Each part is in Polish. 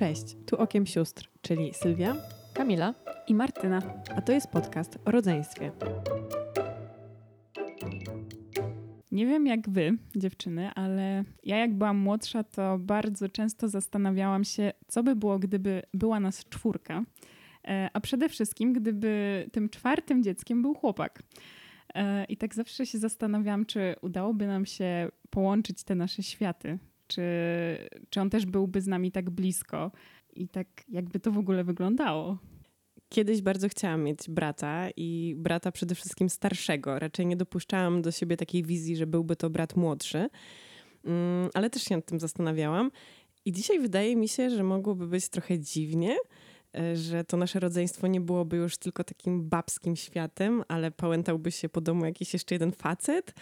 Cześć, tu Okiem Sióstr, czyli Sylwia Kamila i Martyna. a to jest podcast o rodzeństwie. Nie wiem jak wy, dziewczyny, ale ja jak byłam młodsza, to bardzo często zastanawiałam się, co by było, gdyby była nas czwórka. E, A przede wszystkim, gdyby tym czwartym dzieckiem był chłopak. E, I tak zawsze się zastanawiałam, czy udałoby nam się połączyć te nasze światy. Czy, czy on też byłby z nami tak blisko i tak jakby to w ogóle wyglądało. Kiedyś bardzo chciałam mieć brata i brata przede wszystkim starszego. Raczej nie dopuszczałam do siebie takiej wizji, że byłby to brat młodszy, Mm, ale też się nad tym zastanawiałam. I dzisiaj wydaje mi się, że mogłoby być trochę dziwnie, e, że to nasze rodzeństwo nie byłoby już tylko takim babskim światem, ale pałętałby się po domu jakiś jeszcze jeden facet.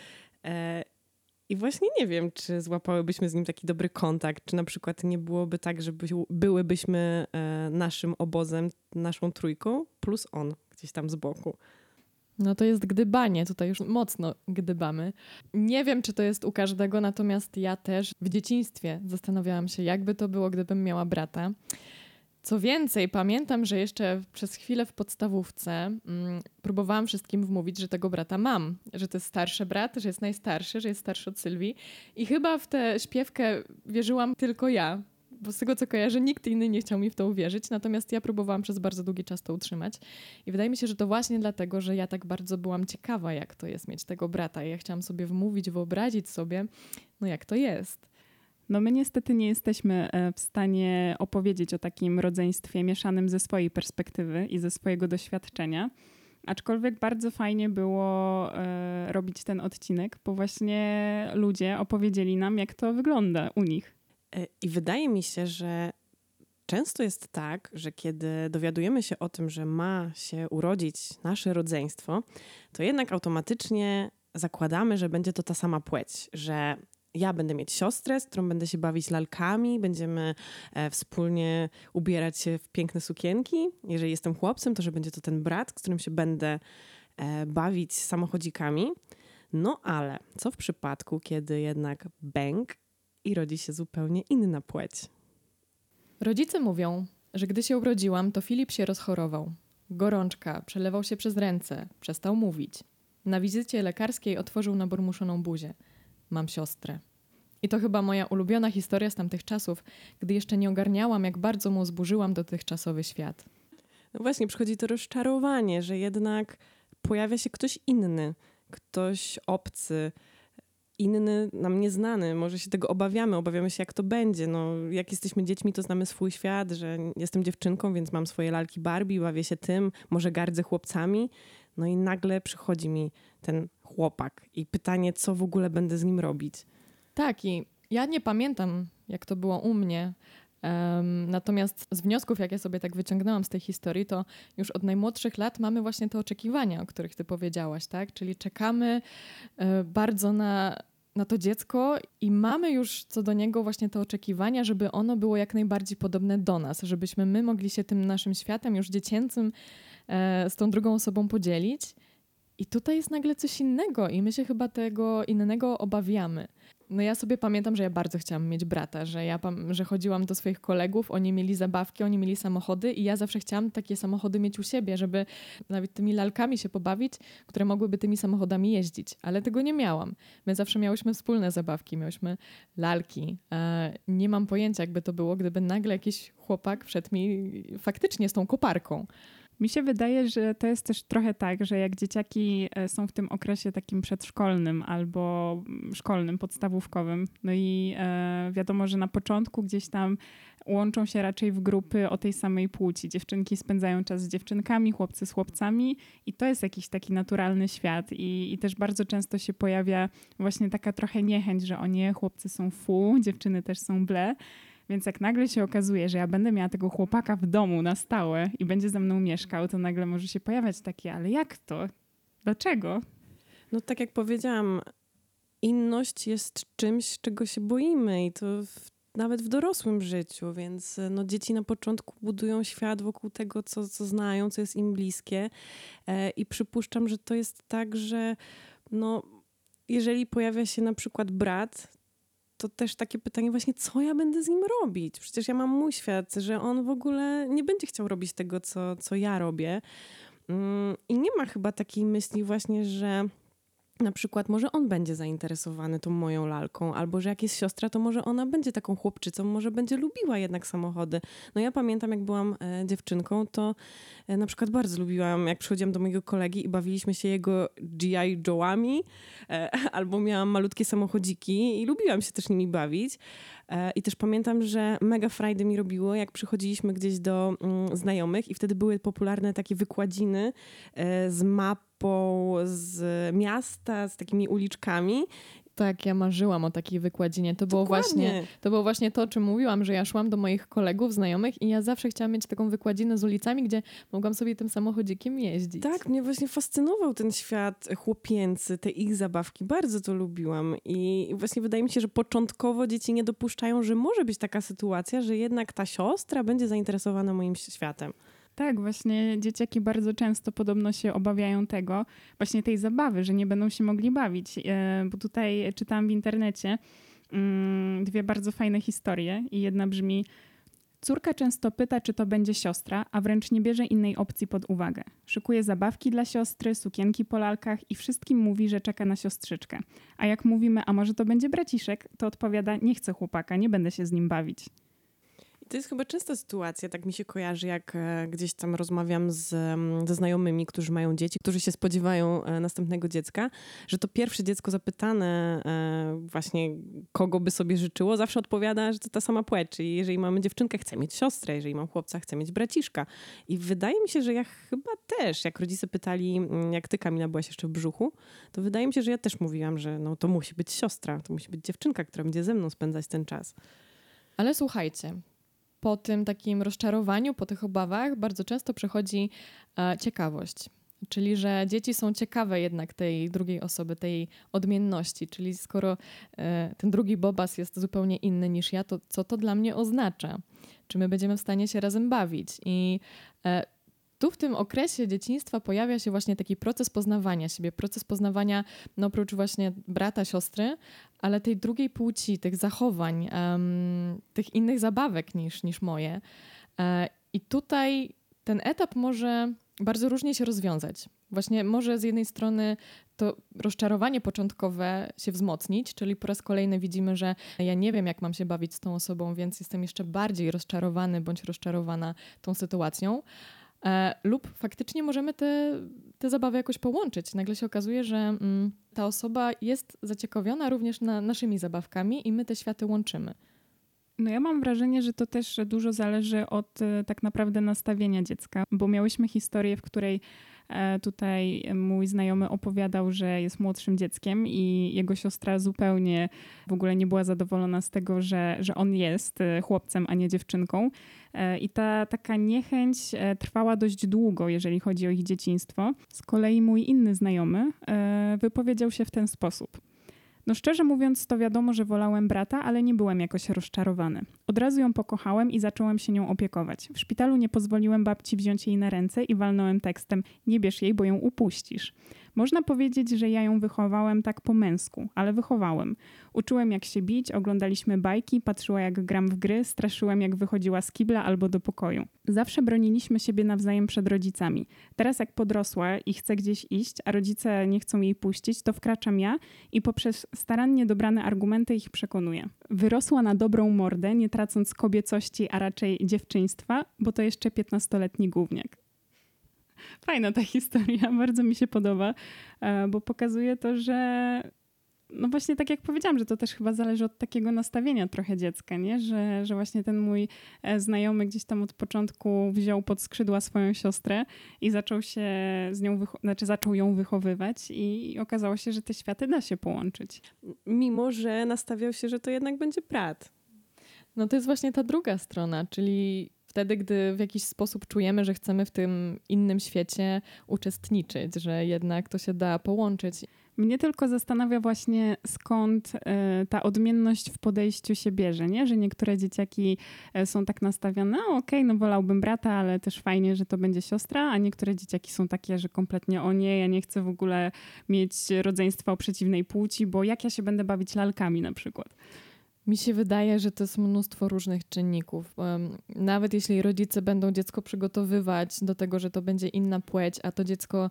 I właśnie nie wiem, czy złapałybyśmy z nim taki dobry kontakt, czy na przykład nie byłoby tak, że byś- byłybyśmy e, naszym obozem, naszą trójką, plus on gdzieś tam z boku. No to jest gdybanie, tutaj już mocno gdybamy. Nie wiem, czy to jest u każdego, natomiast ja też w dzieciństwie zastanawiałam się, jakby to było, gdybym miała brata. Co więcej, pamiętam, że jeszcze przez chwilę w podstawówce mm, próbowałam wszystkim wmówić, że tego brata mam, że to jest starszy brat, że jest najstarszy, że jest starszy od Sylwii. I chyba w tę śpiewkę wierzyłam tylko ja, bo z tego co kojarzę, nikt inny nie chciał mi w to uwierzyć, natomiast ja próbowałam przez bardzo długi czas to utrzymać. I wydaje mi się, że to właśnie dlatego, że ja tak bardzo byłam ciekawa, jak to jest mieć tego brata. I ja chciałam sobie wmówić, wyobrazić sobie, no jak to jest. No my niestety nie jesteśmy e, w stanie opowiedzieć o takim rodzeństwie mieszanym ze swojej perspektywy i ze swojego doświadczenia. Aczkolwiek bardzo fajnie było e, robić ten odcinek, bo właśnie ludzie opowiedzieli nam, jak to wygląda u nich. E, I wydaje mi się, że często jest tak, że kiedy dowiadujemy się o tym, że ma się urodzić nasze rodzeństwo, to jednak automatycznie zakładamy, że będzie to ta sama płeć, że ja będę mieć siostrę, z którą będę się bawić lalkami, będziemy e, wspólnie ubierać się w piękne sukienki. Jeżeli jestem chłopcem, to że będzie to ten brat, z którym się będę e, bawić samochodzikami. No ale co w przypadku, kiedy jednak bęk i rodzi się zupełnie inna płeć? Rodzice mówią, że gdy się urodziłam, to Filip się rozchorował. Gorączka, przelewał się przez ręce, przestał mówić. Na wizycie lekarskiej otworzył nabormuszoną buzię. Mam siostrę. I to chyba moja ulubiona historia z tamtych czasów, gdy jeszcze nie ogarniałam, jak bardzo mu zburzyłam dotychczasowy świat. No właśnie, przychodzi to rozczarowanie, że jednak pojawia się ktoś inny, ktoś obcy, inny, nam nieznany. Może się tego obawiamy, obawiamy się, jak to będzie. No, jak jesteśmy dziećmi, to znamy swój świat, że jestem dziewczynką, więc mam swoje lalki Barbie, bawię się tym, może gardzę chłopcami. No i nagle przychodzi mi ten chłopak i pytanie, co w ogóle będę z nim robić. Tak, i ja nie pamiętam, jak to było u mnie. Em, natomiast z wniosków, jak ja sobie tak wyciągnęłam z tej historii, to już od najmłodszych lat mamy właśnie te oczekiwania, o których ty powiedziałaś, tak? Czyli czekamy e, bardzo na, na to dziecko i mamy już co do niego właśnie te oczekiwania, żeby ono było jak najbardziej podobne do nas, żebyśmy my mogli się tym naszym światem już dziecięcym z tą drugą osobą podzielić. I tutaj jest nagle coś innego i my się chyba tego innego obawiamy. No ja sobie pamiętam, że ja bardzo chciałam mieć brata, że ja że chodziłam do swoich kolegów, oni mieli zabawki, oni mieli samochody i ja zawsze chciałam takie samochody mieć u siebie, żeby nawet tymi lalkami się pobawić, które mogłyby tymi samochodami jeździć, ale tego nie miałam. My zawsze miałyśmy wspólne zabawki, miałyśmy lalki. E, nie mam pojęcia, jakby to było, gdyby nagle jakiś chłopak wszedł mi faktycznie z tą koparką. Mi się wydaje, że to jest też trochę tak, że jak dzieciaki e, są w tym okresie takim przedszkolnym albo mm, szkolnym, podstawówkowym, no i e, wiadomo, że na początku gdzieś tam łączą się raczej w grupy o tej samej płci. Dziewczynki spędzają czas z dziewczynkami, chłopcy z chłopcami i to jest jakiś taki naturalny świat i, i też bardzo często się pojawia właśnie taka trochę niechęć, że o nie, chłopcy są fu, dziewczyny też są ble. Więc jak nagle się okazuje, że ja będę miała tego chłopaka w domu na stałe i będzie ze mną mieszkał, to nagle może się pojawiać takie, ale jak to? Dlaczego? No tak jak powiedziałam, inność jest czymś, czego się boimy i to w, nawet w dorosłym życiu, więc no, dzieci na początku budują świat wokół tego, co, co znają, co jest im bliskie e, i przypuszczam, że to jest tak, że no, jeżeli pojawia się na przykład brat, to też takie pytanie właśnie, co ja będę z nim robić? Przecież ja mam mój świat, że on w ogóle nie będzie chciał robić tego, co, co ja robię. Mm, I nie ma chyba takiej myśli właśnie, że na przykład może on będzie zainteresowany tą moją lalką, albo że jak jest siostra, to może ona będzie taką chłopczycą, może będzie lubiła jednak samochody. No ja pamiętam, jak byłam e, dziewczynką, to e, na przykład bardzo lubiłam, jak przychodziłam do mojego kolegi i bawiliśmy się jego G.I. Joe'ami, e, albo miałam malutkie samochodziki i lubiłam się też nimi bawić. E, I też pamiętam, że mega frajdy mi robiło, jak przychodziliśmy gdzieś do mm, znajomych i wtedy były popularne takie wykładziny e, z mapą z miasta, z takimi uliczkami tak, ja marzyłam o takiej wykładzinie. To było, właśnie, to było właśnie to, o czym mówiłam, że ja szłam do moich kolegów, znajomych i ja zawsze chciałam mieć taką wykładzinę z ulicami, gdzie mogłam sobie tym samochodzikiem jeździć. Tak, mnie właśnie fascynował ten świat chłopięcy, te ich zabawki. Bardzo to lubiłam i właśnie wydaje mi się, że początkowo dzieci nie dopuszczają, że może być taka sytuacja, że jednak ta siostra będzie zainteresowana moim światem. Tak, właśnie dzieciaki bardzo często podobno się obawiają tego, właśnie tej zabawy, że nie będą się mogli bawić. E, bo tutaj czytałam w internecie mm, dwie bardzo fajne historie i jedna brzmi Córka często pyta, czy to będzie siostra, a wręcz nie bierze innej opcji pod uwagę. Szykuje zabawki dla siostry, sukienki po lalkach i wszystkim mówi, że czeka na siostrzyczkę. A jak mówimy, a może to będzie braciszek, to odpowiada, nie chcę chłopaka, nie będę się z nim bawić. To jest chyba częsta sytuacja, tak mi się kojarzy, jak e, gdzieś tam rozmawiam z, ze znajomymi, którzy mają dzieci, którzy się spodziewają e, następnego dziecka, że to pierwsze dziecko zapytane e, właśnie, kogo by sobie życzyło, zawsze odpowiada, że to ta sama płeć. Czyli jeżeli mamy dziewczynkę, chcę mieć siostrę, jeżeli mam chłopca, chcę mieć braciszka. I wydaje mi się, że ja chyba też, jak rodzice pytali, jak ty Kamila byłaś jeszcze w brzuchu, to wydaje mi się, że ja też mówiłam, że no, to musi być siostra, to musi być dziewczynka, która będzie ze mną spędzać ten czas. Ale słuchajcie, po tym takim rozczarowaniu, po tych obawach bardzo często przychodzi e, ciekawość. Czyli, że dzieci są ciekawe jednak tej drugiej osoby, tej odmienności. Czyli skoro e, ten drugi Bobas jest zupełnie inny niż ja, to co to dla mnie oznacza? Czy my będziemy w stanie się razem bawić? I e, tu w tym okresie dzieciństwa pojawia się właśnie taki proces poznawania siebie, proces poznawania, no oprócz właśnie brata, siostry, ale tej drugiej płci, tych zachowań, um, tych innych zabawek niż, niż moje. E, I tutaj ten etap może bardzo różnie się rozwiązać. Właśnie może z jednej strony to rozczarowanie początkowe się wzmocnić, czyli po raz kolejny widzimy, że ja nie wiem, jak mam się bawić z tą osobą, więc jestem jeszcze bardziej rozczarowany bądź rozczarowana tą sytuacją. E, lub faktycznie możemy te, te zabawy jakoś połączyć. Nagle się okazuje, że mm, ta osoba jest zaciekawiona również na naszymi zabawkami i my te światy łączymy. No ja mam wrażenie, że to też dużo zależy od e, tak naprawdę nastawienia dziecka, bo miałyśmy historię, w której tutaj mój znajomy opowiadał, że jest młodszym dzieckiem i jego siostra zupełnie w ogóle nie była zadowolona z tego, że, że on jest e, chłopcem, a nie dziewczynką. E, I ta taka niechęć trwała dość długo, jeżeli chodzi o ich dzieciństwo. Z kolei mój inny znajomy wypowiedział się w ten sposób. No szczerze mówiąc, to wiadomo, że wolałem brata, ale nie byłem jakoś rozczarowany. Od razu ją pokochałem i zacząłem się nią opiekować. W szpitalu nie pozwoliłem babci wziąć jej na ręce i walnąłem tekstem: Nie bierz jej, bo ją upuścisz. Można powiedzieć, że ja ją wychowałem tak po męsku, ale wychowałem. Uczyłem jak się bić, oglądaliśmy bajki, patrzyła jak gram w gry, straszyłem jak wychodziła z kibla albo do pokoju. Zawsze broniliśmy siebie nawzajem przed rodzicami. Teraz jak podrosła i chce gdzieś iść, a rodzice nie chcą jej puścić, to wkraczam ja i poprzez starannie dobrane argumenty ich przekonuję. Wyrosła na dobrą mordę, nie tracąc kobiecości, a raczej dziewczyństwa, bo to jeszcze 15-letni gówniak. Fajna ta historia, bardzo mi się podoba, e, bo pokazuje to, że no właśnie tak jak powiedziałam, że to też chyba zależy od takiego nastawienia trochę dziecka, nie? Że, że właśnie ten mój e, znajomy gdzieś tam od początku wziął pod skrzydła swoją siostrę i zaczął się z nią, znaczy zaczął ją wychowywać i okazało się, że te światy da się połączyć. Mimo, że nastawiał się, że to jednak będzie brat. No to jest właśnie ta druga strona, czyli wtedy, gdy w jakiś sposób czujemy, że chcemy w tym innym świecie uczestniczyć, że jednak to się da połączyć. Mnie tylko zastanawia właśnie skąd y, ta odmienność w podejściu się bierze, nie? że niektóre dzieciaki e, są tak nastawione, no okej, okay, no wolałbym brata, ale też fajnie, że to będzie siostra, a niektóre dzieciaki są takie, że kompletnie o nie, ja nie chcę w ogóle mieć rodzeństwa o przeciwnej płci, bo jak ja się będę bawić lalkami na przykład. Mi się wydaje, że to jest mnóstwo różnych czynników. Nawet jeśli rodzice będą dziecko przygotowywać do tego, że to będzie inna płeć, a to dziecko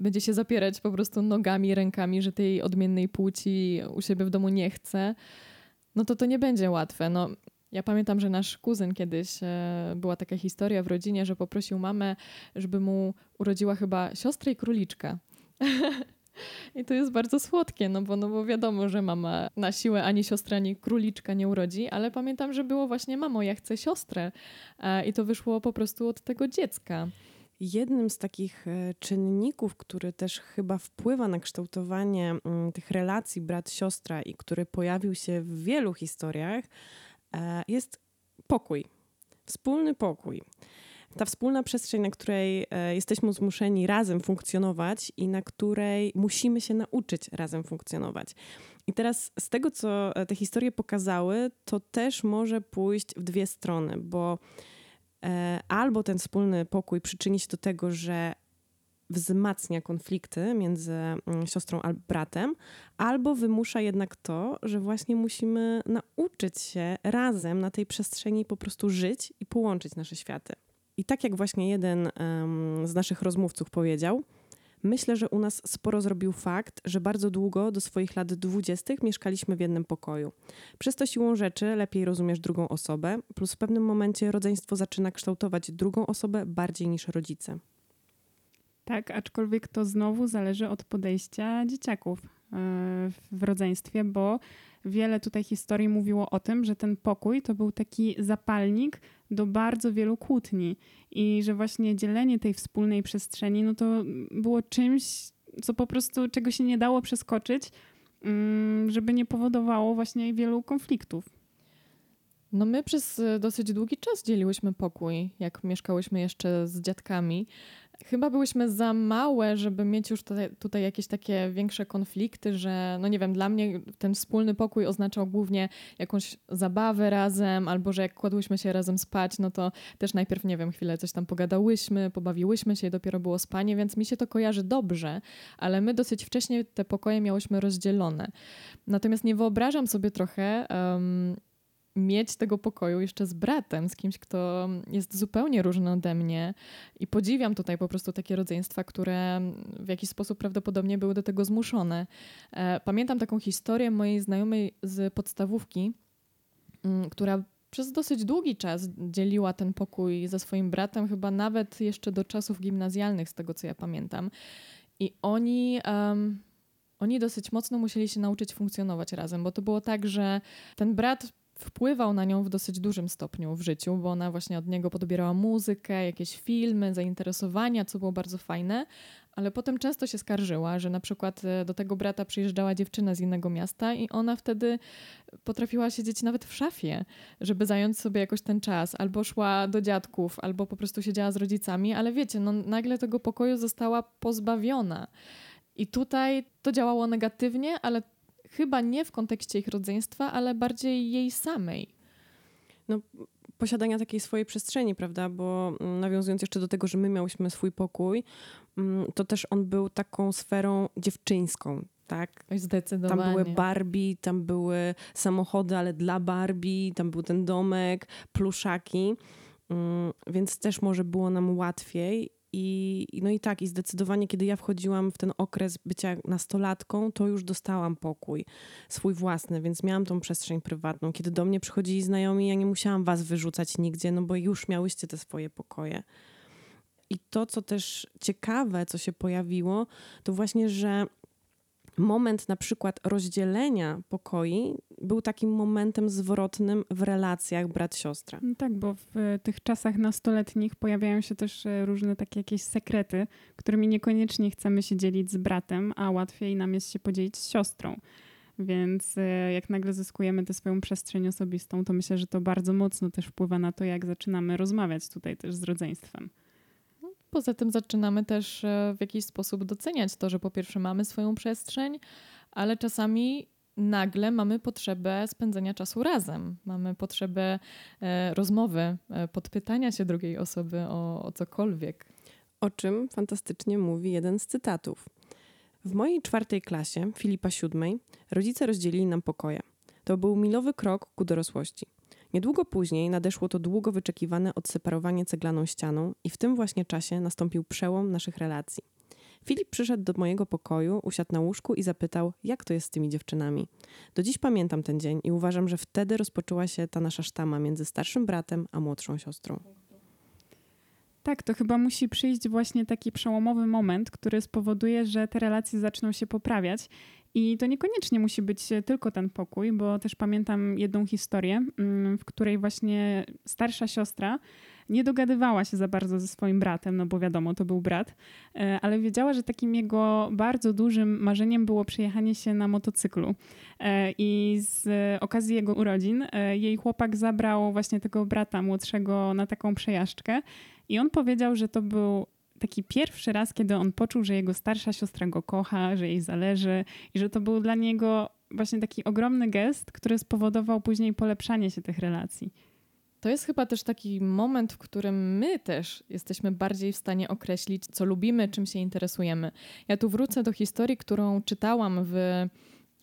będzie się zapierać po prostu nogami, rękami, że tej odmiennej płci u siebie w domu nie chce, no to to nie będzie łatwe. No, ja pamiętam, że nasz kuzyn kiedyś, e, była taka historia w rodzinie, że poprosił mamę, żeby mu urodziła chyba siostrę i króliczka. I to jest bardzo słodkie, no bo, no bo wiadomo, że mama na siłę ani siostra, ani króliczka nie urodzi, ale pamiętam, że było właśnie mamo, ja chcę siostrę. E, I to wyszło po prostu od tego dziecka. Jednym z takich e, czynników, który też chyba wpływa na kształtowanie mm, tych relacji brat-siostra i który pojawił się w wielu historiach, e, jest pokój. Wspólny pokój. Ta wspólna przestrzeń, na której e, jesteśmy zmuszeni razem funkcjonować i na której musimy się nauczyć razem funkcjonować. I teraz z tego, co te historie pokazały, to też może pójść w dwie strony, bo E, albo ten wspólny pokój przyczyni się do tego, że wzmacnia konflikty między mm, siostrą a bratem, albo wymusza jednak to, że właśnie musimy nauczyć się razem na tej przestrzeni po prostu żyć i połączyć nasze światy. I tak jak właśnie jeden z naszych rozmówców powiedział, Myślę, że u nas sporo zrobił fakt, że bardzo długo do swoich lat dwudziestych mieszkaliśmy w jednym pokoju. Przez to siłą rzeczy lepiej rozumiesz drugą osobę, plus w pewnym momencie rodzeństwo zaczyna kształtować drugą osobę bardziej niż rodzice. Tak, aczkolwiek to znowu zależy od podejścia dzieciaków e, w rodzeństwie, bo wiele tutaj historii mówiło o tym, że ten pokój to był taki zapalnik do bardzo wielu kłótni i że właśnie dzielenie tej wspólnej przestrzeni, no to było czymś, co po prostu, czego się nie dało przeskoczyć, mm, żeby nie powodowało właśnie wielu konfliktów. No my przez dosyć długi czas dzieliłyśmy pokój, jak mieszkałyśmy jeszcze z dziadkami. Chyba byłyśmy za małe, żeby mieć już tutaj, tutaj, jakieś takie większe konflikty, że no nie wiem, dla mnie ten wspólny pokój oznaczał głównie jakąś zabawę razem, albo że jak kładłyśmy się razem spać, no to też najpierw, nie wiem, chwilę coś tam pogadałyśmy, pobawiłyśmy się i dopiero było spanie, więc mi się to kojarzy dobrze, ale my dosyć wcześnie te pokoje miałyśmy rozdzielone. Natomiast nie wyobrażam sobie trochę, um, mieć tego pokoju jeszcze z bratem, z kimś, kto jest zupełnie różny ode mnie. I podziwiam tutaj po prostu takie rodzeństwa, które w jakiś sposób prawdopodobnie były do tego zmuszone. E, pamiętam taką historię mojej znajomej z podstawówki, mm, która przez dosyć długi czas dzieliła ten pokój ze swoim bratem, chyba nawet jeszcze do czasów gimnazjalnych, z tego co ja pamiętam. I oni. Um, oni dosyć mocno musieli się nauczyć funkcjonować razem, bo to było tak, że ten brat wpływał na nią w dosyć dużym stopniu w życiu, bo ona właśnie od niego podbierała muzykę, jakieś filmy, zainteresowania, co było bardzo fajne, ale potem często się skarżyła, że na przykład e, do tego brata przyjeżdżała dziewczyna z innego miasta i ona wtedy potrafiła siedzieć nawet w szafie, żeby zająć sobie jakoś ten czas, albo szła do dziadków, albo po prostu siedziała z rodzicami, ale wiecie, no nagle tego pokoju została pozbawiona. I tutaj to działało negatywnie, ale chyba nie w kontekście ich rodzeństwa, ale bardziej jej samej. No, posiadania takiej swojej przestrzeni, prawda? Bo mm, nawiązując jeszcze do tego, że my miałyśmy swój pokój, mm, to też on był taką sferą dziewczyńską. Tak? Zdecydowanie. Tam były Barbie, tam były samochody, ale dla Barbie, tam był ten domek, pluszaki, mm, więc też może było nam łatwiej i, no i tak, i zdecydowanie, kiedy ja wchodziłam w ten okres bycia nastolatką, to już dostałam pokój swój własny, więc miałam tą przestrzeń prywatną. Kiedy do mnie przychodzili znajomi, ja nie musiałam was wyrzucać nigdzie, no bo już miałyście te swoje pokoje. I to, co też ciekawe, co się pojawiło, to właśnie, że moment na przykład rozdzielenia pokoi był takim momentem zwrotnym w relacjach brat-siostra. No tak, bo w tych czasach nastoletnich pojawiają się też e, różne takie jakieś sekrety, którymi niekoniecznie chcemy się dzielić z bratem, a łatwiej nam jest się podzielić z siostrą. Więc e, jak nagle zyskujemy tę swoją przestrzeń osobistą, to myślę, że to bardzo mocno też wpływa na to, jak zaczynamy rozmawiać tutaj też z rodzeństwem. Poza tym zaczynamy też e, w jakiś sposób doceniać to, że po pierwsze mamy swoją przestrzeń, ale czasami nagle mamy potrzebę spędzenia czasu razem. Mamy potrzebę e, rozmowy, e, podpytania się drugiej osoby o, o cokolwiek. O czym fantastycznie mówi jeden z cytatów. W mojej czwartej klasie, Filipa siódmej, rodzice rozdzielili nam pokoje. To był milowy krok ku dorosłości. Niedługo później nadeszło to długo wyczekiwane odseparowanie ceglaną ścianą i w tym właśnie czasie nastąpił przełom naszych relacji. Filip przyszedł do mojego pokoju, usiadł na łóżku i zapytał, jak to jest z tymi dziewczynami. Do dziś pamiętam ten dzień i uważam, że wtedy rozpoczęła się ta nasza sztama między starszym bratem a młodszą siostrą. Tak, to chyba musi przyjść właśnie taki przełomowy moment, który spowoduje, że te relacje zaczną się poprawiać. I to niekoniecznie musi być tylko ten pokój, bo też pamiętam jedną historię, mm, w której właśnie starsza siostra nie dogadywała się za bardzo ze swoim bratem, no bo wiadomo, to był brat, e, ale wiedziała, że takim jego bardzo dużym marzeniem było przejechanie się na motocyklu. E, I z okazji jego urodzin e, jej chłopak zabrał właśnie tego brata młodszego na taką przejażdżkę i on powiedział, że to był taki pierwszy raz, kiedy on poczuł, że jego starsza siostra go kocha, że jej zależy i że to był dla niego właśnie taki ogromny gest, który spowodował później polepszanie się tych relacji. To jest chyba też taki moment, w którym my też jesteśmy bardziej w stanie określić, co lubimy, czym się interesujemy. Ja tu wrócę do historii, którą czytałam w,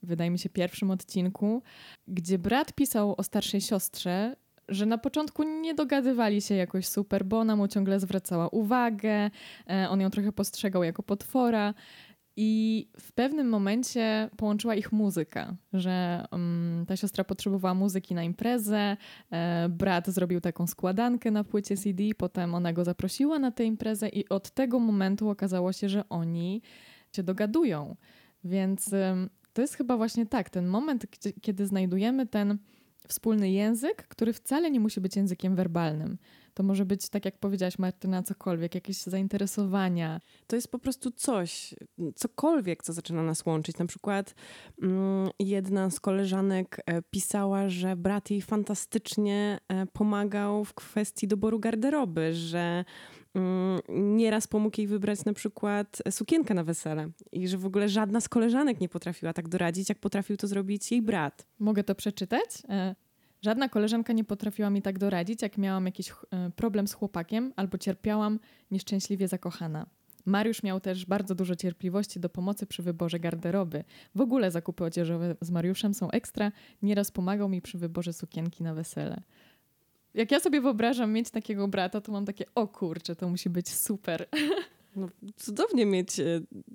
wydaje mi się, pierwszym odcinku, gdzie brat pisał o starszej siostrze, że na początku nie dogadywali się jakoś super, bo ona mu ciągle zwracała uwagę, e, on ją trochę postrzegał jako potwora. I w pewnym momencie połączyła ich muzyka, że um, ta siostra potrzebowała muzyki na imprezę, e, brat zrobił taką składankę na płycie CD, potem ona go zaprosiła na tę imprezę i od tego momentu okazało się, że oni się dogadują. Więc um, to jest chyba właśnie tak, ten moment, kiedy znajdujemy ten wspólny język, który wcale nie musi być językiem werbalnym. To może być, tak jak powiedziałaś Martyna, cokolwiek, jakieś zainteresowania. To jest po prostu coś, cokolwiek, co zaczyna nas łączyć. Na przykład mm, jedna z koleżanek e, pisała, że brat jej fantastycznie e, pomagał w kwestii doboru garderoby, że mm, nieraz pomógł jej wybrać na przykład sukienkę na wesele i że w ogóle żadna z koleżanek nie potrafiła tak doradzić, jak potrafił to zrobić jej brat. Mogę to przeczytać? Żadna koleżanka nie potrafiła mi tak doradzić, jak miałam jakiś e, problem z chłopakiem albo cierpiałam nieszczęśliwie zakochana. Mariusz miał też bardzo dużo cierpliwości do pomocy przy wyborze garderoby. W ogóle zakupy odzieżowe z Mariuszem są ekstra. Nieraz pomagał mi przy wyborze sukienki na wesele. Jak ja sobie wyobrażam mieć takiego brata, to mam takie, o kurczę, to musi być super. No, cudownie mieć e,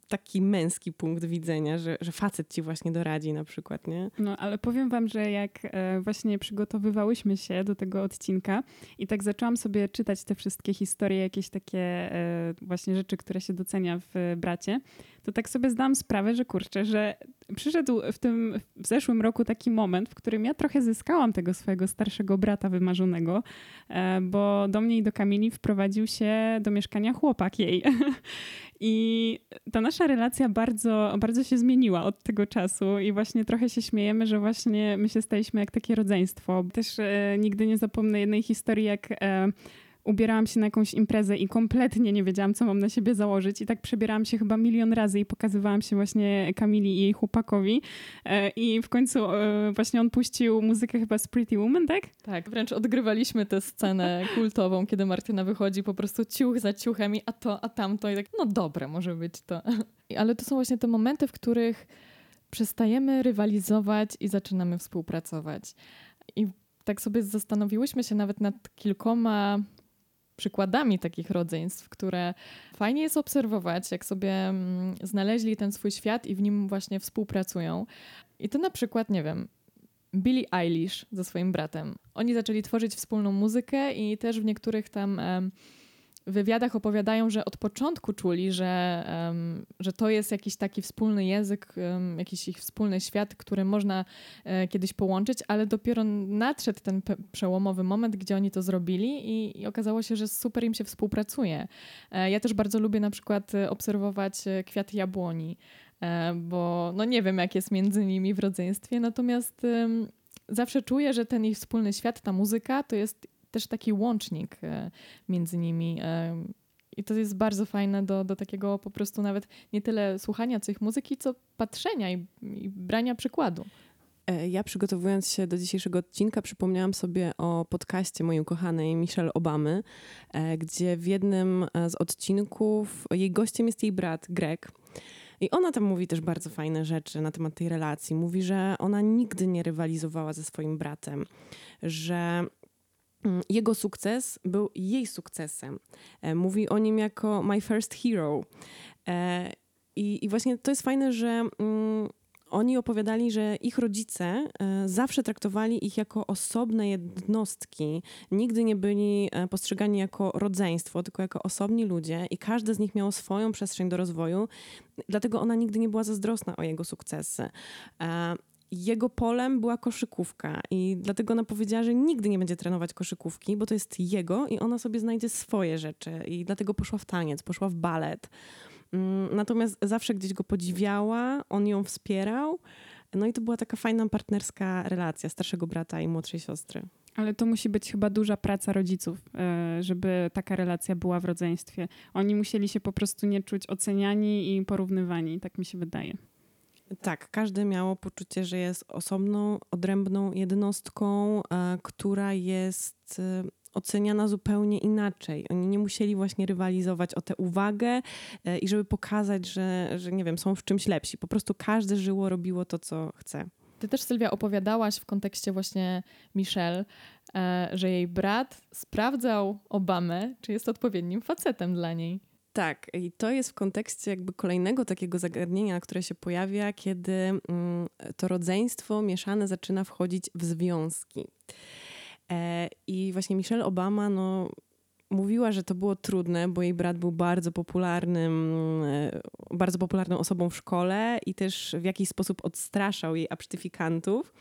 taki męski punkt widzenia, że, że facet ci właśnie doradzi na przykład, nie? No, ale powiem wam, że jak e, właśnie przygotowywałyśmy się do tego odcinka i tak zaczęłam sobie czytać te wszystkie historie, jakieś takie e, właśnie rzeczy, które się docenia w bracie, to tak sobie zdałam sprawę, że kurczę, że przyszedł w tym w zeszłym roku taki moment, w którym ja trochę zyskałam tego swojego starszego brata wymarzonego, bo do mnie i do Kamili wprowadził się do mieszkania chłopak jej. I ta nasza relacja bardzo, bardzo się zmieniła od tego czasu i właśnie trochę się śmiejemy, że właśnie my się staliśmy jak takie rodzeństwo. Też e, nigdy nie zapomnę jednej historii, jak e, ubierałam się na jakąś imprezę i kompletnie nie wiedziałam, co mam na siebie założyć. I tak przebierałam się chyba milion razy i pokazywałam się właśnie Kamili i jej chłopakowi. E, I w końcu e, właśnie on puścił muzykę chyba z Pretty Woman, tak? Tak, wręcz odgrywaliśmy tę scenę kultową, kiedy Martyna wychodzi po prostu ciuch za ciuchem i a to, a tamto. I tak, no dobre może być to. Ale to są właśnie te momenty, w których przestajemy rywalizować i zaczynamy współpracować. I tak sobie zastanowiłyśmy się nawet nad kilkoma przykładami takich rodzeństw, które fajnie jest obserwować, jak sobie mm, znaleźli ten swój świat i w nim właśnie współpracują. I to na przykład, nie wiem, Billie Eilish ze swoim bratem. Oni zaczęli tworzyć wspólną muzykę i też w niektórych tam wywiadach opowiadają, że od początku czuli, że, um, że to jest jakiś taki wspólny język, um, jakiś ich wspólny świat, który można e, kiedyś połączyć, ale dopiero nadszedł ten przełomowy moment, gdzie oni to zrobili i, i, okazało się, że super im się współpracuje. E, ja też bardzo lubię na przykład obserwować e, kwiaty jabłoni, e, bo no nie wiem, jak jest między nimi w rodzeństwie, natomiast zawsze czuję, że ten ich wspólny świat, ta muzyka, to jest też taki łącznik e, między nimi. E, I to jest bardzo fajne do, do takiego po prostu nawet nie tyle słuchania tych muzyki, co patrzenia i, i brania przykładu. E, ja przygotowując się do dzisiejszego odcinka, przypomniałam sobie o podcaście mojej ukochanej Michelle Obamy, gdzie w jednym z odcinków jej gościem jest jej brat Greg. I ona tam mówi też bardzo fajne rzeczy na temat tej relacji. Mówi, że ona nigdy nie rywalizowała ze swoim bratem, że jego sukces był jej sukcesem. E, mówi o nim jako my first hero. E, I, i właśnie to jest fajne, że mm, oni opowiadali, że ich rodzice e, zawsze traktowali ich jako osobne jednostki. Nigdy nie byli postrzegani jako rodzeństwo, tylko jako osobni ludzie i każdy z nich miał swoją przestrzeń do rozwoju. Dlatego ona nigdy nie była zazdrosna o jego sukcesy jego polem była koszykówka i dlatego ona powiedziała, że nigdy nie będzie trenować koszykówki, bo to jest jego i ona sobie znajdzie swoje rzeczy i dlatego poszła w taniec, poszła w balet. Mm, natomiast zawsze gdzieś go podziwiała, on ją wspierał. No i to była taka fajna partnerska relacja starszego brata i młodszej siostry. Ale to musi być chyba duża praca rodziców, e, żeby taka relacja była w rodzeństwie. Oni musieli się po prostu nie czuć oceniani i porównywani, tak mi się wydaje. Tak, każdy miało poczucie, że jest osobną, odrębną jednostką, e, która jest e, oceniana zupełnie inaczej. Oni nie musieli właśnie rywalizować o tę uwagę e, i żeby pokazać, że, że nie wiem, są w czymś lepsi. Po prostu każde żyło, robiło to, co chce. Ty też, Sylwia, opowiadałaś w kontekście właśnie Michelle, że jej brat sprawdzał Obamę, czy jest odpowiednim facetem dla niej. Tak, i to jest w kontekście jakby kolejnego takiego zagadnienia, które się pojawia, kiedy mm, to rodzeństwo mieszane zaczyna wchodzić w związki. E, I właśnie Michelle Obama, no, mówiła, że to było trudne, bo jej brat był bardzo popularnym, e, bardzo popularną osobą w szkole i też w jakiś sposób odstraszał jej absztyfikantów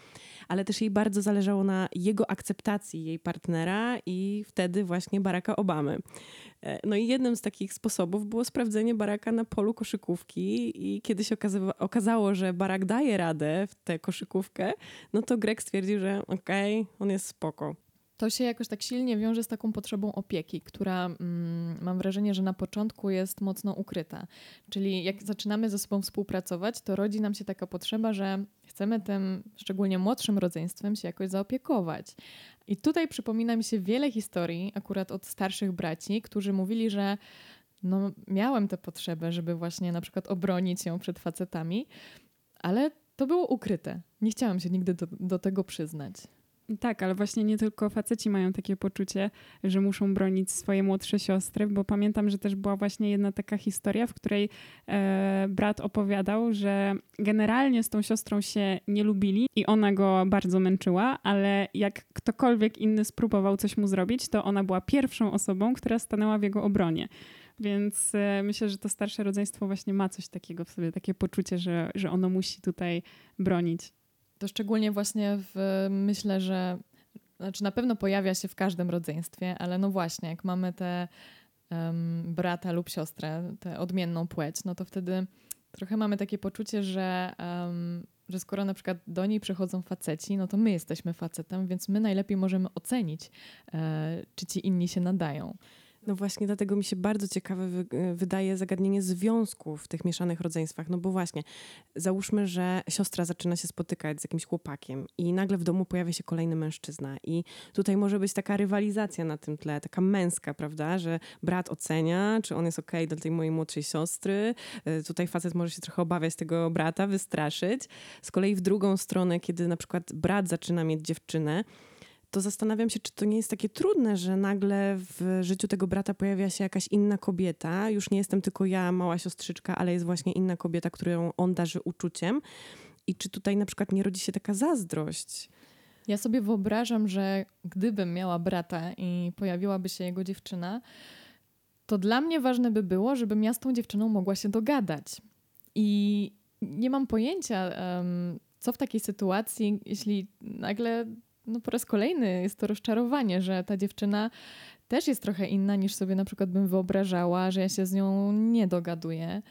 ale też jej bardzo zależało na jego akceptacji jej partnera i wtedy właśnie Baracka Obamy. E, no i jednym z takich sposobów było sprawdzenie Baracka na polu koszykówki i kiedy się okazało, że Barack daje radę w tę koszykówkę, no to Greg stwierdził, że okej, okay, on jest spoko to się jakoś tak silnie wiąże z taką potrzebą opieki, która mm, mam wrażenie, że na początku jest mocno ukryta. Czyli jak zaczynamy ze sobą współpracować, to rodzi nam się taka potrzeba, że chcemy tym szczególnie młodszym rodzeństwem się jakoś zaopiekować. I tutaj przypomina mi się wiele historii, akurat od starszych braci, którzy mówili, że no, miałem tę potrzebę, żeby właśnie na przykład obronić ją przed facetami, ale to było ukryte. Nie chciałam się nigdy do, do tego przyznać. Tak, ale właśnie nie tylko faceci mają takie poczucie, że muszą bronić swoje młodsze siostry, bo pamiętam, że też była właśnie jedna taka historia, w której e, brat opowiadał, że generalnie z tą siostrą się nie lubili i ona go bardzo męczyła, ale jak ktokolwiek inny spróbował coś mu zrobić, to ona była pierwszą osobą, która stanęła w jego obronie. Więc e, myślę, że to starsze rodzeństwo właśnie ma coś takiego w sobie, takie poczucie, że, że ono musi tutaj bronić. To szczególnie właśnie w, myślę, że znaczy na pewno pojawia się w każdym rodzeństwie, ale no właśnie, jak mamy te um, brata lub siostrę, tę odmienną płeć, no to wtedy trochę mamy takie poczucie, że, um, że skoro na przykład do niej przychodzą faceci, no to my jesteśmy facetem, więc my najlepiej możemy ocenić, e, czy ci inni się nadają. No właśnie, dlatego mi się bardzo ciekawe wy wydaje zagadnienie związków w tych mieszanych rodzeństwach. No bo właśnie, załóżmy, że siostra zaczyna się spotykać z jakimś chłopakiem i nagle w domu pojawia się kolejny mężczyzna. I tutaj może być taka rywalizacja na tym tle, taka męska, prawda, że brat ocenia, czy on jest okej okay dla tej mojej młodszej siostry. E, tutaj facet może się trochę obawiać tego brata, wystraszyć. Z kolei w drugą stronę, kiedy na przykład brat zaczyna mieć dziewczynę, to zastanawiam się, czy to nie jest takie trudne, że nagle w życiu tego brata pojawia się jakaś inna kobieta. Już nie jestem tylko ja, mała siostrzyczka, ale jest właśnie inna kobieta, którą on darzy uczuciem. I czy tutaj na przykład nie rodzi się taka zazdrość? Ja sobie wyobrażam, że gdybym miała brata i pojawiłaby się jego dziewczyna, to dla mnie ważne by było, żebym ja z tą dziewczyną mogła się dogadać. I nie mam pojęcia, co w takiej sytuacji, jeśli nagle no po raz kolejny jest to rozczarowanie, że ta dziewczyna też jest trochę inna niż sobie na przykład bym wyobrażała, że ja się z nią nie dogaduję.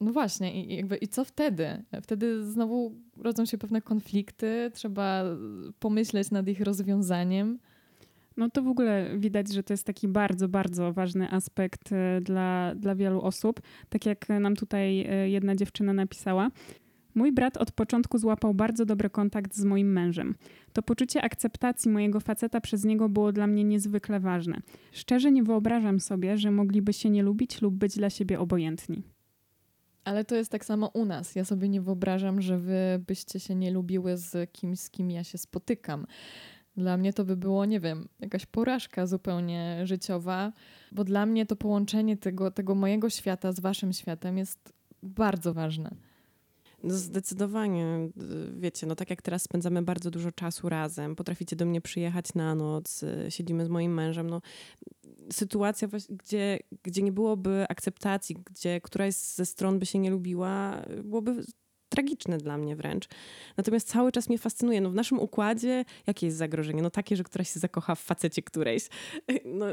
No właśnie, i, jakby, i co wtedy? Wtedy znowu rodzą się pewne konflikty, trzeba pomyśleć nad ich rozwiązaniem. No to w ogóle widać, że to jest taki bardzo, bardzo ważny aspekt e, dla, dla wielu osób. Tak jak nam tutaj e, jedna dziewczyna napisała, Mój brat od początku złapał bardzo dobry kontakt z moim mężem. To poczucie akceptacji mojego faceta przez niego było dla mnie niezwykle ważne. Szczerze nie wyobrażam sobie, że mogliby się nie lubić lub być dla siebie obojętni. Ale to jest tak samo u nas. Ja sobie nie wyobrażam, że wy byście się nie lubiły z kimś, z kim ja się spotykam. Dla mnie to by było, nie wiem, jakaś porażka zupełnie życiowa, bo dla mnie to połączenie tego, tego mojego świata z waszym światem jest bardzo ważne. No zdecydowanie. Wiecie, no tak jak teraz spędzamy bardzo dużo czasu razem, potraficie do mnie przyjechać na noc, y, siedzimy z moim mężem, no sytuacja, gdzie, gdzie nie byłoby akceptacji, gdzie któraś ze stron by się nie lubiła, byłoby tragiczne dla mnie wręcz. Natomiast cały czas mnie fascynuje. No w naszym układzie jakie jest zagrożenie? No takie, że któraś się zakocha w facecie którejś. No,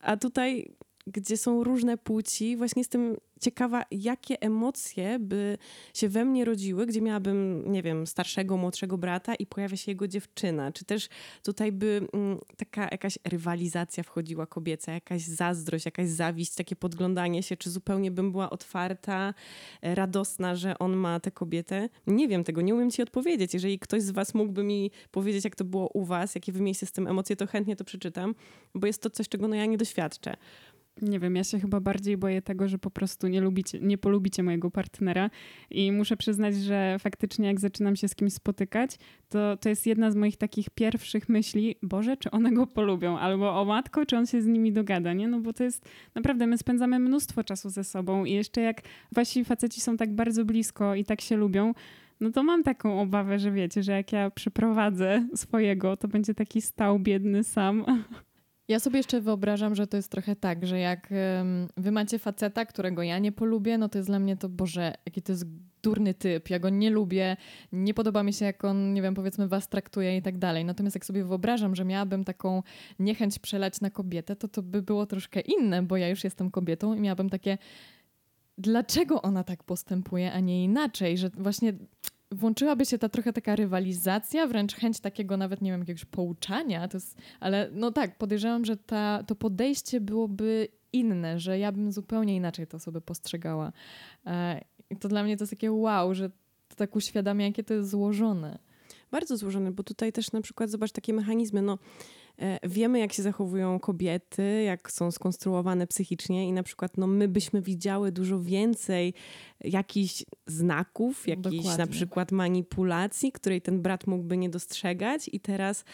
a tutaj gdzie są różne płci, właśnie jestem ciekawa, jakie emocje by się we mnie rodziły, gdzie miałabym, nie wiem, starszego, młodszego brata i pojawia się jego dziewczyna. Czy też tutaj by mm, taka jakaś rywalizacja wchodziła kobieca, jakaś zazdrość, jakaś zawiść, takie podglądanie się, czy zupełnie bym była otwarta, radosna, że on ma tę kobietę. Nie wiem tego, nie umiem ci odpowiedzieć. Jeżeli ktoś z was mógłby mi powiedzieć, jak to było u was, jakie wy mieliście z tym emocje, to chętnie to przeczytam, bo jest to coś, czego no ja nie doświadczę. Nie wiem, ja się chyba bardziej boję tego, że po prostu nie, lubicie, nie polubicie mojego partnera i muszę przyznać, że faktycznie jak zaczynam się z kimś spotykać, to to jest jedna z moich takich pierwszych myśli, Boże, czy one go polubią? Albo o matko, czy on się z nimi dogada, nie? No bo to jest, naprawdę, my spędzamy mnóstwo czasu ze sobą i jeszcze jak wasi faceci są tak bardzo blisko i tak się lubią, no to mam taką obawę, że wiecie, że jak ja przyprowadzę swojego, to będzie taki stał biedny sam Ja sobie jeszcze wyobrażam, że to jest trochę tak, że jak wy macie faceta, którego ja nie polubię, no to jest dla mnie to, Boże, jaki to jest durny typ, ja go nie lubię, nie podoba mi się, jak on, nie wiem, powiedzmy was traktuje i tak dalej. Natomiast jak sobie wyobrażam, że miałabym taką niechęć przelać na kobietę, to to by było troszkę inne, bo ja już jestem kobietą i miałabym takie, dlaczego ona tak postępuje, a nie inaczej, że właśnie włączyłaby się ta trochę taka rywalizacja, wręcz chęć takiego nawet, nie wiem, jakiegoś pouczania, to jest, ale no tak, podejrzewam, że ta, to podejście byłoby inne, że ja bym zupełnie inaczej to sobie postrzegała. E, I to dla mnie to jest takie wow, że to tak uświadamia, jakie to jest złożone. Bardzo złożone, bo tutaj też na przykład zobacz takie mechanizmy, no wiemy, jak się zachowują kobiety, jak są skonstruowane psychicznie, i na przykład no, my byśmy widziały dużo więcej jakichś znaków, jakichś na przykład manipulacji, której ten brat mógłby nie dostrzegać, i teraz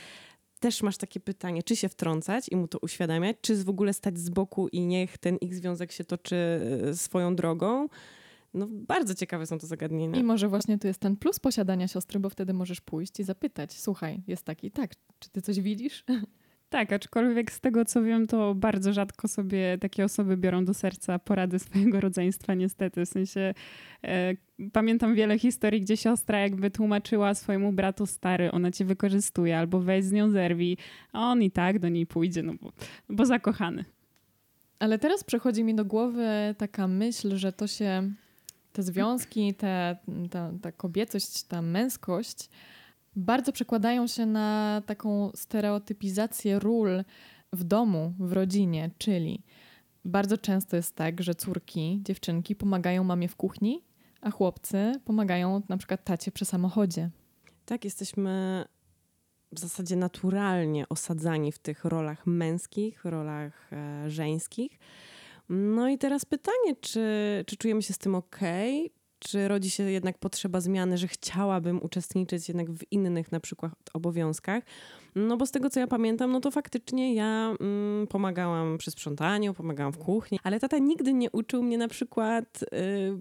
też masz takie pytanie, czy się wtrącać i mu to uświadamiać, czy w ogóle stać z boku i niech ten ich związek się toczy e, swoją drogą. No, bardzo ciekawe są to zagadnienia. I może właśnie tu jest ten plus posiadania siostry, bo wtedy możesz pójść i zapytać: Słuchaj, jest taki, tak, czy ty coś widzisz? Tak, aczkolwiek z tego co wiem, to bardzo rzadko sobie takie osoby biorą do serca porady swojego rodzeństwa, niestety. W sensie e, pamiętam wiele historii, gdzie siostra jakby tłumaczyła swojemu bratu stary, ona cię wykorzystuje, albo weź z nią zerwij, a on i tak do niej pójdzie, no bo, bo zakochany. Ale teraz przychodzi mi do głowy taka myśl, że to się te związki, te, ta, ta kobiecość, ta męskość bardzo przekładają się na taką stereotypizację ról w domu, w rodzinie, czyli bardzo często jest tak, że córki, dziewczynki pomagają mamie w kuchni, a chłopcy pomagają na przykład tacie przy samochodzie. Tak, jesteśmy w zasadzie naturalnie osadzani w tych rolach męskich, rolach e, żeńskich. No i teraz pytanie, czy, czy czujemy się z tym ok? Czy rodzi się jednak potrzeba zmiany, że chciałabym uczestniczyć jednak w innych na przykład obowiązkach? No bo z tego, co ja pamiętam, no to faktycznie ja mm, pomagałam przy sprzątaniu, pomagałam w kuchni, ale tata nigdy nie uczył mnie na przykład... Yy,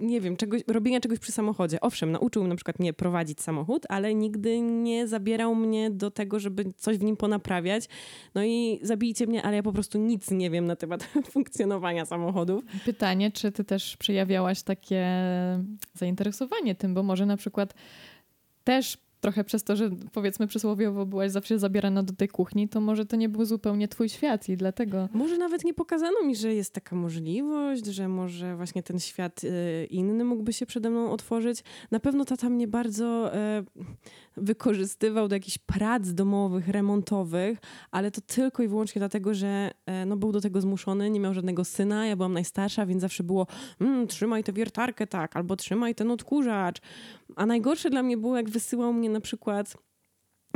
nie wiem, czegoś, robienia czegoś przy samochodzie. Owszem, nauczył na przykład mnie prowadzić samochód, ale nigdy nie zabierał mnie do tego, żeby coś w nim ponaprawiać. No i zabijcie mnie, ale ja po prostu nic nie wiem na temat funkcjonowania samochodów. Pytanie, czy ty też przejawiałaś takie zainteresowanie tym, bo może na przykład też trochę przez to, że powiedzmy przysłowiowo byłaś zawsze zabierana do tej kuchni, to może to nie był zupełnie twój świat i dlatego... Może nawet nie pokazano mi, że jest taka możliwość, że może właśnie ten świat y, inny mógłby się przede mną otworzyć. Na pewno tata mnie bardzo e, wykorzystywał do jakichś prac domowych, remontowych, ale to tylko i wyłącznie dlatego, że e, no, był do tego zmuszony, nie miał żadnego syna, ja byłam najstarsza, więc zawsze było mm, trzymaj tę wiertarkę tak, albo trzymaj ten odkurzacz. A najgorsze dla mnie było, jak wysyłał mnie na przykład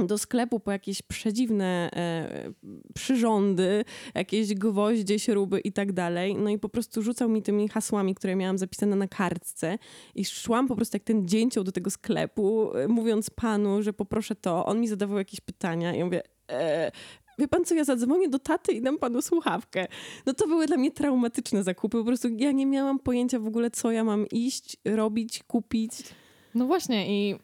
do sklepu po jakieś przedziwne e, przyrządy, jakieś gwoździe, śruby i tak dalej. No i po prostu rzucał mi tymi hasłami, które miałam zapisane na kartce i szłam po prostu jak ten dzięcioł do tego sklepu, e, mówiąc panu, że poproszę to. On mi zadawał jakieś pytania i ja mówię, e, wie pan co, ja zadzwonię do taty i dam panu słuchawkę. No to były dla mnie traumatyczne zakupy. Po prostu ja nie miałam pojęcia w ogóle, co ja mam iść, robić, kupić. No właśnie i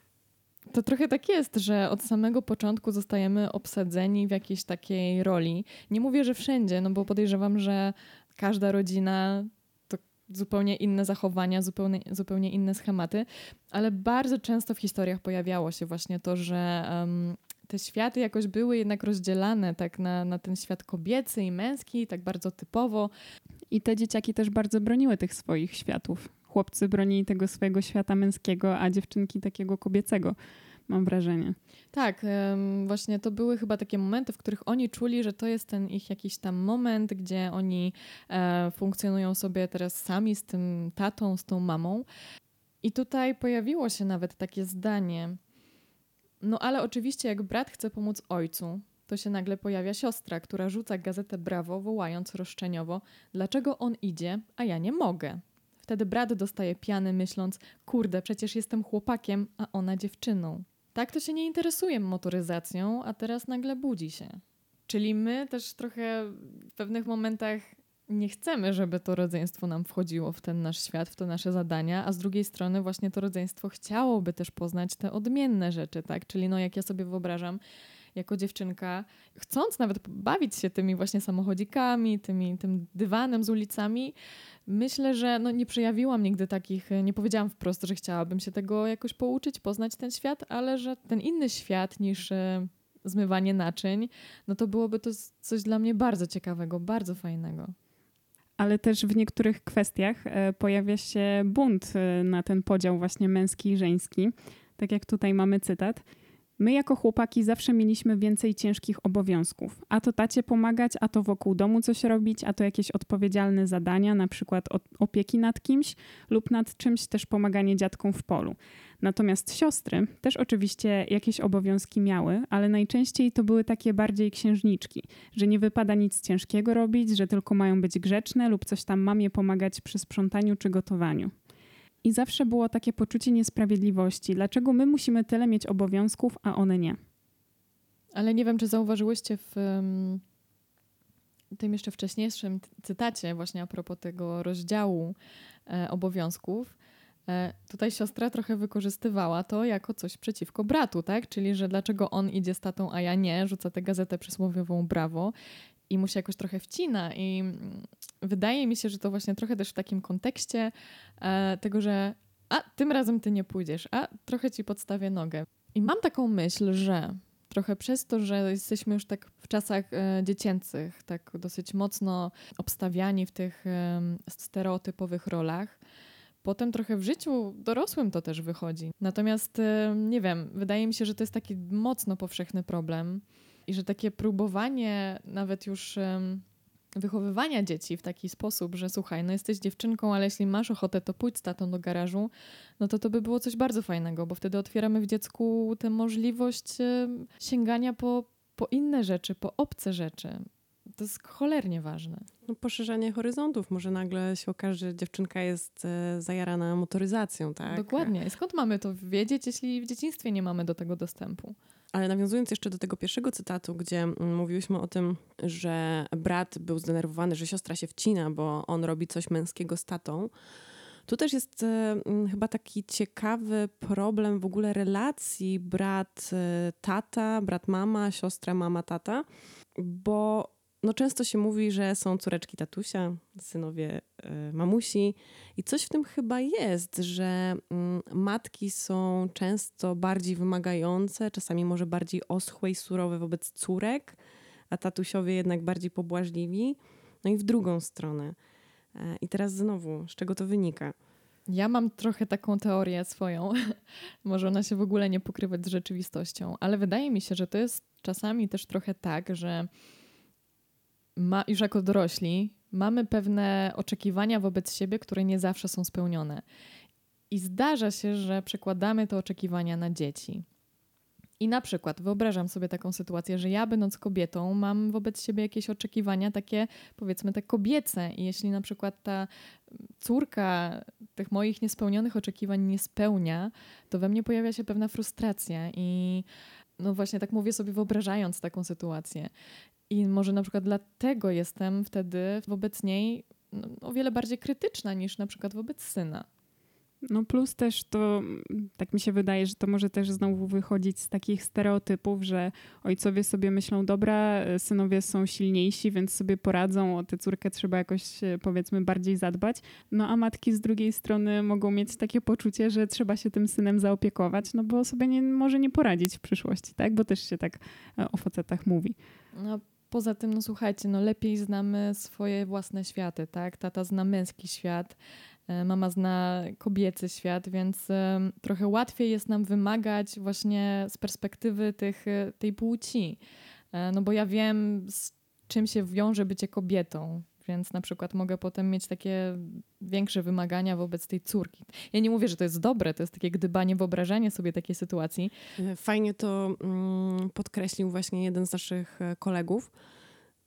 to trochę tak jest, że od samego początku zostajemy obsadzeni w jakiejś takiej roli. Nie mówię, że wszędzie, no bo podejrzewam, że każda rodzina to zupełnie inne zachowania, zupełnie, zupełnie inne schematy, ale bardzo często w historiach pojawiało się właśnie to, że um, te światy jakoś były jednak rozdzielane tak na, na ten świat kobiecy i męski, tak bardzo typowo. I te dzieciaki też bardzo broniły tych swoich światów. Chłopcy bronili tego swojego świata męskiego, a dziewczynki takiego kobiecego, mam wrażenie. Tak, właśnie to były chyba takie momenty, w których oni czuli, że to jest ten ich jakiś tam moment, gdzie oni e, funkcjonują sobie teraz sami z tym tatą, z tą mamą. I tutaj pojawiło się nawet takie zdanie, no ale oczywiście, jak brat chce pomóc ojcu, to się nagle pojawia siostra, która rzuca gazetę Brawo, wołając roszczeniowo: Dlaczego on idzie, a ja nie mogę? Wtedy brat dostaje piany, myśląc: Kurde, przecież jestem chłopakiem, a ona dziewczyną. Tak to się nie interesuje motoryzacją, a teraz nagle budzi się. Czyli my też trochę w pewnych momentach nie chcemy, żeby to rodzeństwo nam wchodziło w ten nasz świat, w te nasze zadania, a z drugiej strony właśnie to rodzeństwo chciałoby też poznać te odmienne rzeczy, tak? Czyli no jak ja sobie wyobrażam, jako dziewczynka, chcąc nawet bawić się tymi właśnie samochodzikami, tymi, tym dywanem z ulicami, myślę, że no nie przejawiłam nigdy takich, nie powiedziałam wprost, że chciałabym się tego jakoś pouczyć, poznać ten świat, ale że ten inny świat niż e, zmywanie naczyń, no to byłoby to coś dla mnie bardzo ciekawego, bardzo fajnego ale też w niektórych kwestiach e, pojawia się bunt e, na ten podział właśnie męski i żeński. Tak jak tutaj mamy cytat. My jako chłopaki zawsze mieliśmy więcej ciężkich obowiązków. A to tacie pomagać, a to wokół domu coś robić, a to jakieś odpowiedzialne zadania, na przykład opieki nad kimś lub nad czymś też pomaganie dziadkom w polu. Natomiast siostry też oczywiście jakieś obowiązki miały, ale najczęściej to były takie bardziej księżniczki, że nie wypada nic ciężkiego robić, że tylko mają być grzeczne lub coś tam mamie pomagać przy sprzątaniu czy gotowaniu. I zawsze było takie poczucie niesprawiedliwości. Dlaczego my musimy tyle mieć obowiązków, a one nie? Ale nie wiem, czy zauważyłyście w tym jeszcze wcześniejszym cytacie, właśnie a propos tego rozdziału e, obowiązków, E, tutaj siostra trochę wykorzystywała to jako coś przeciwko bratu, tak? Czyli, że dlaczego on idzie z tatą, a ja nie, rzuca tę gazetę przysłowiową brawo i mu się jakoś trochę wcina. I mm, wydaje mi się, że to właśnie trochę też w takim kontekście e, tego, że a tym razem ty nie pójdziesz, a trochę ci podstawię nogę. I mam taką myśl, że trochę przez to, że jesteśmy już tak w czasach e, dziecięcych, tak dosyć mocno obstawiani w tych e, stereotypowych rolach, Potem trochę w życiu dorosłym to też wychodzi. Natomiast nie wiem, wydaje mi się, że to jest taki mocno powszechny problem i że takie próbowanie nawet już wychowywania dzieci w taki sposób, że słuchaj, no jesteś dziewczynką, ale jeśli masz ochotę, to pójdź z tatą do garażu, no to to by było coś bardzo fajnego, bo wtedy otwieramy w dziecku tę możliwość sięgania po, po inne rzeczy, po obce rzeczy. To jest cholernie ważne. No, poszerzanie horyzontów. Może nagle się okaże, że dziewczynka jest e, zajarana motoryzacją, tak? Dokładnie. Skąd mamy to wiedzieć, jeśli w dzieciństwie nie mamy do tego dostępu? Ale nawiązując jeszcze do tego pierwszego cytatu, gdzie mm, mówiłyśmy o tym, że brat był zdenerwowany, że siostra się wcina, bo on robi coś męskiego z tatą. Tu też jest e, mm, chyba taki ciekawy problem w ogóle relacji brat-tata, e, brat-mama, siostra, mama-tata, bo no często się mówi, że są córeczki tatusia, synowie y, mamusi i coś w tym chyba jest, że y, matki są często bardziej wymagające, czasami może bardziej oschłe i surowe wobec córek, a tatusiowie jednak bardziej pobłażliwi. No i w drugą stronę. Y, I teraz znowu, z czego to wynika? Ja mam trochę taką teorię swoją. Może ona się w ogóle nie pokrywać z rzeczywistością, ale wydaje mi się, że to jest czasami też trochę tak, że ma, już jako dorośli mamy pewne oczekiwania wobec siebie, które nie zawsze są spełnione. I zdarza się, że przekładamy te oczekiwania na dzieci. I na przykład wyobrażam sobie taką sytuację, że ja, będąc kobietą, mam wobec siebie jakieś oczekiwania takie, powiedzmy, te kobiece. I jeśli na przykład ta córka tych moich niespełnionych oczekiwań nie spełnia, to we mnie pojawia się pewna frustracja. I no właśnie tak mówię sobie, wyobrażając taką sytuację. I może na przykład dlatego jestem wtedy wobec niej no, o wiele bardziej krytyczna niż na przykład wobec syna. No plus też to, tak mi się wydaje, że to może też znowu wychodzić z takich stereotypów, że ojcowie sobie myślą, dobra, synowie są silniejsi, więc sobie poradzą, o tę córkę trzeba jakoś e, powiedzmy bardziej zadbać. No a matki z drugiej strony mogą mieć takie poczucie, że trzeba się tym synem zaopiekować, no bo sobie nie, może nie poradzić w przyszłości, tak? Bo też się tak e, o facetach mówi. No poza tym, no słuchajcie, no lepiej znamy swoje własne światy, tak? Tata zna męski świat, e, mama zna kobiecy świat, więc trochę łatwiej jest nam wymagać właśnie z perspektywy tych, e, tej płci. E, no bo ja wiem, z czym się wiąże bycie kobietą, więc na przykład mogę potem mieć takie większe wymagania wobec tej córki. Ja nie mówię, że to jest dobre, to jest takie gdybanie, wyobrażanie sobie takiej sytuacji. Fajnie to mm, podkreślił właśnie jeden z naszych e, kolegów.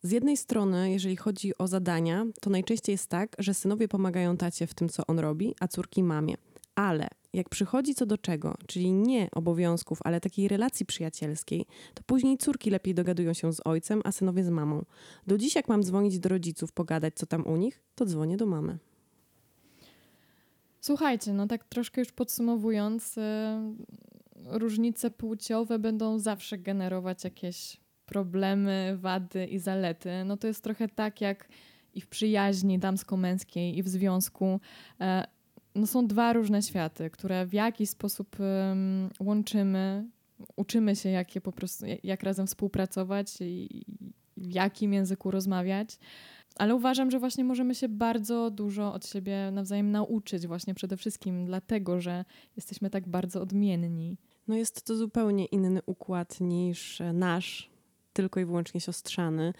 Z jednej strony, jeżeli chodzi o zadania, to najczęściej jest tak, że synowie pomagają tacie w tym, co on robi, a córki mamie. Ale jak przychodzi co do czego, czyli nie obowiązków, ale takiej relacji przyjacielskiej, to później córki lepiej dogadują się z ojcem, a synowie z mamą. Do dziś, jak mam dzwonić do rodziców, pogadać, co tam u nich, to dzwonię do mamy. Słuchajcie, no tak troszkę już podsumowując, yy, różnice płciowe będą zawsze generować jakieś problemy, wady i zalety. No to jest trochę tak jak i w przyjaźni damsko-męskiej, i w związku. Yy, no są dwa różne światy, które w jakiś sposób um, łączymy, uczymy się, jak, po prostu, jak razem współpracować i w jakim języku rozmawiać. Ale uważam, że właśnie możemy się bardzo dużo od siebie nawzajem nauczyć, właśnie przede wszystkim dlatego, że jesteśmy tak bardzo odmienni. No jest to zupełnie inny układ niż nasz, tylko i wyłącznie siostrzany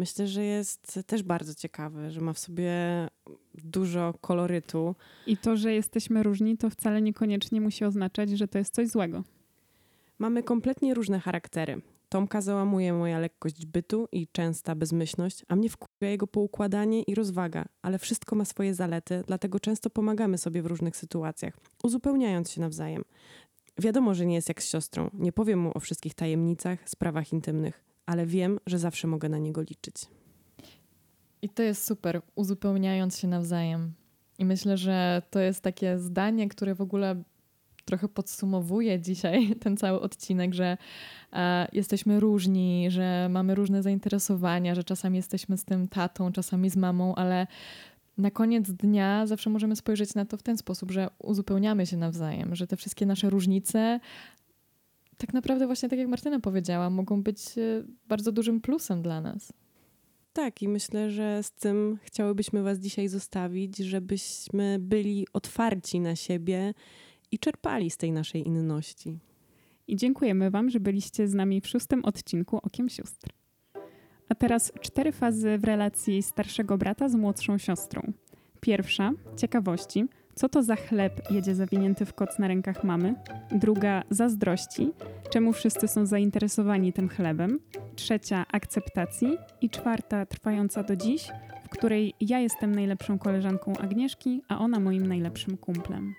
myślę, że jest też bardzo ciekawy, że ma w sobie dużo kolorytu. I to, że jesteśmy różni, to wcale niekoniecznie musi oznaczać, że to jest coś złego. Mamy kompletnie różne charaktery. Tomka załamuje moja lekkość bytu i częsta bezmyślność, a mnie wkurwia jego poukładanie i rozwaga, ale wszystko ma swoje zalety, dlatego często pomagamy sobie w różnych sytuacjach, uzupełniając się nawzajem. Wiadomo, że nie jest jak z siostrą. Nie powiem mu o wszystkich tajemnicach, sprawach intymnych ale wiem, że zawsze mogę na niego liczyć. I to jest super, uzupełniając się nawzajem. I myślę, że to jest takie zdanie, które w ogóle trochę podsumowuje dzisiaj ten cały odcinek, że e, jesteśmy różni, że mamy różne zainteresowania, że czasami jesteśmy z tym tatą, czasami z mamą, ale na koniec dnia zawsze możemy spojrzeć na to w ten sposób, że uzupełniamy się nawzajem, że te wszystkie nasze różnice tak naprawdę właśnie tak jak Martyna powiedziała, mogą być e, bardzo dużym plusem dla nas. Tak, i myślę, że z tym chciałybyśmy Was dzisiaj zostawić, żebyśmy byli otwarci na siebie i czerpali z tej naszej inności. I dziękujemy Wam, że byliście z nami w szóstym odcinku Okiem Sióstr. A teraz cztery fazy w relacji starszego brata z młodszą siostrą. Pierwsza ciekawości, co to za chleb jedzie zawinięty w koc na rękach mamy? Druga zazdrości, czemu wszyscy są zainteresowani tym chlebem? Trzecia akceptacji i czwarta trwająca do dziś, w której ja jestem najlepszą koleżanką Agnieszki, a ona moim najlepszym kumplem.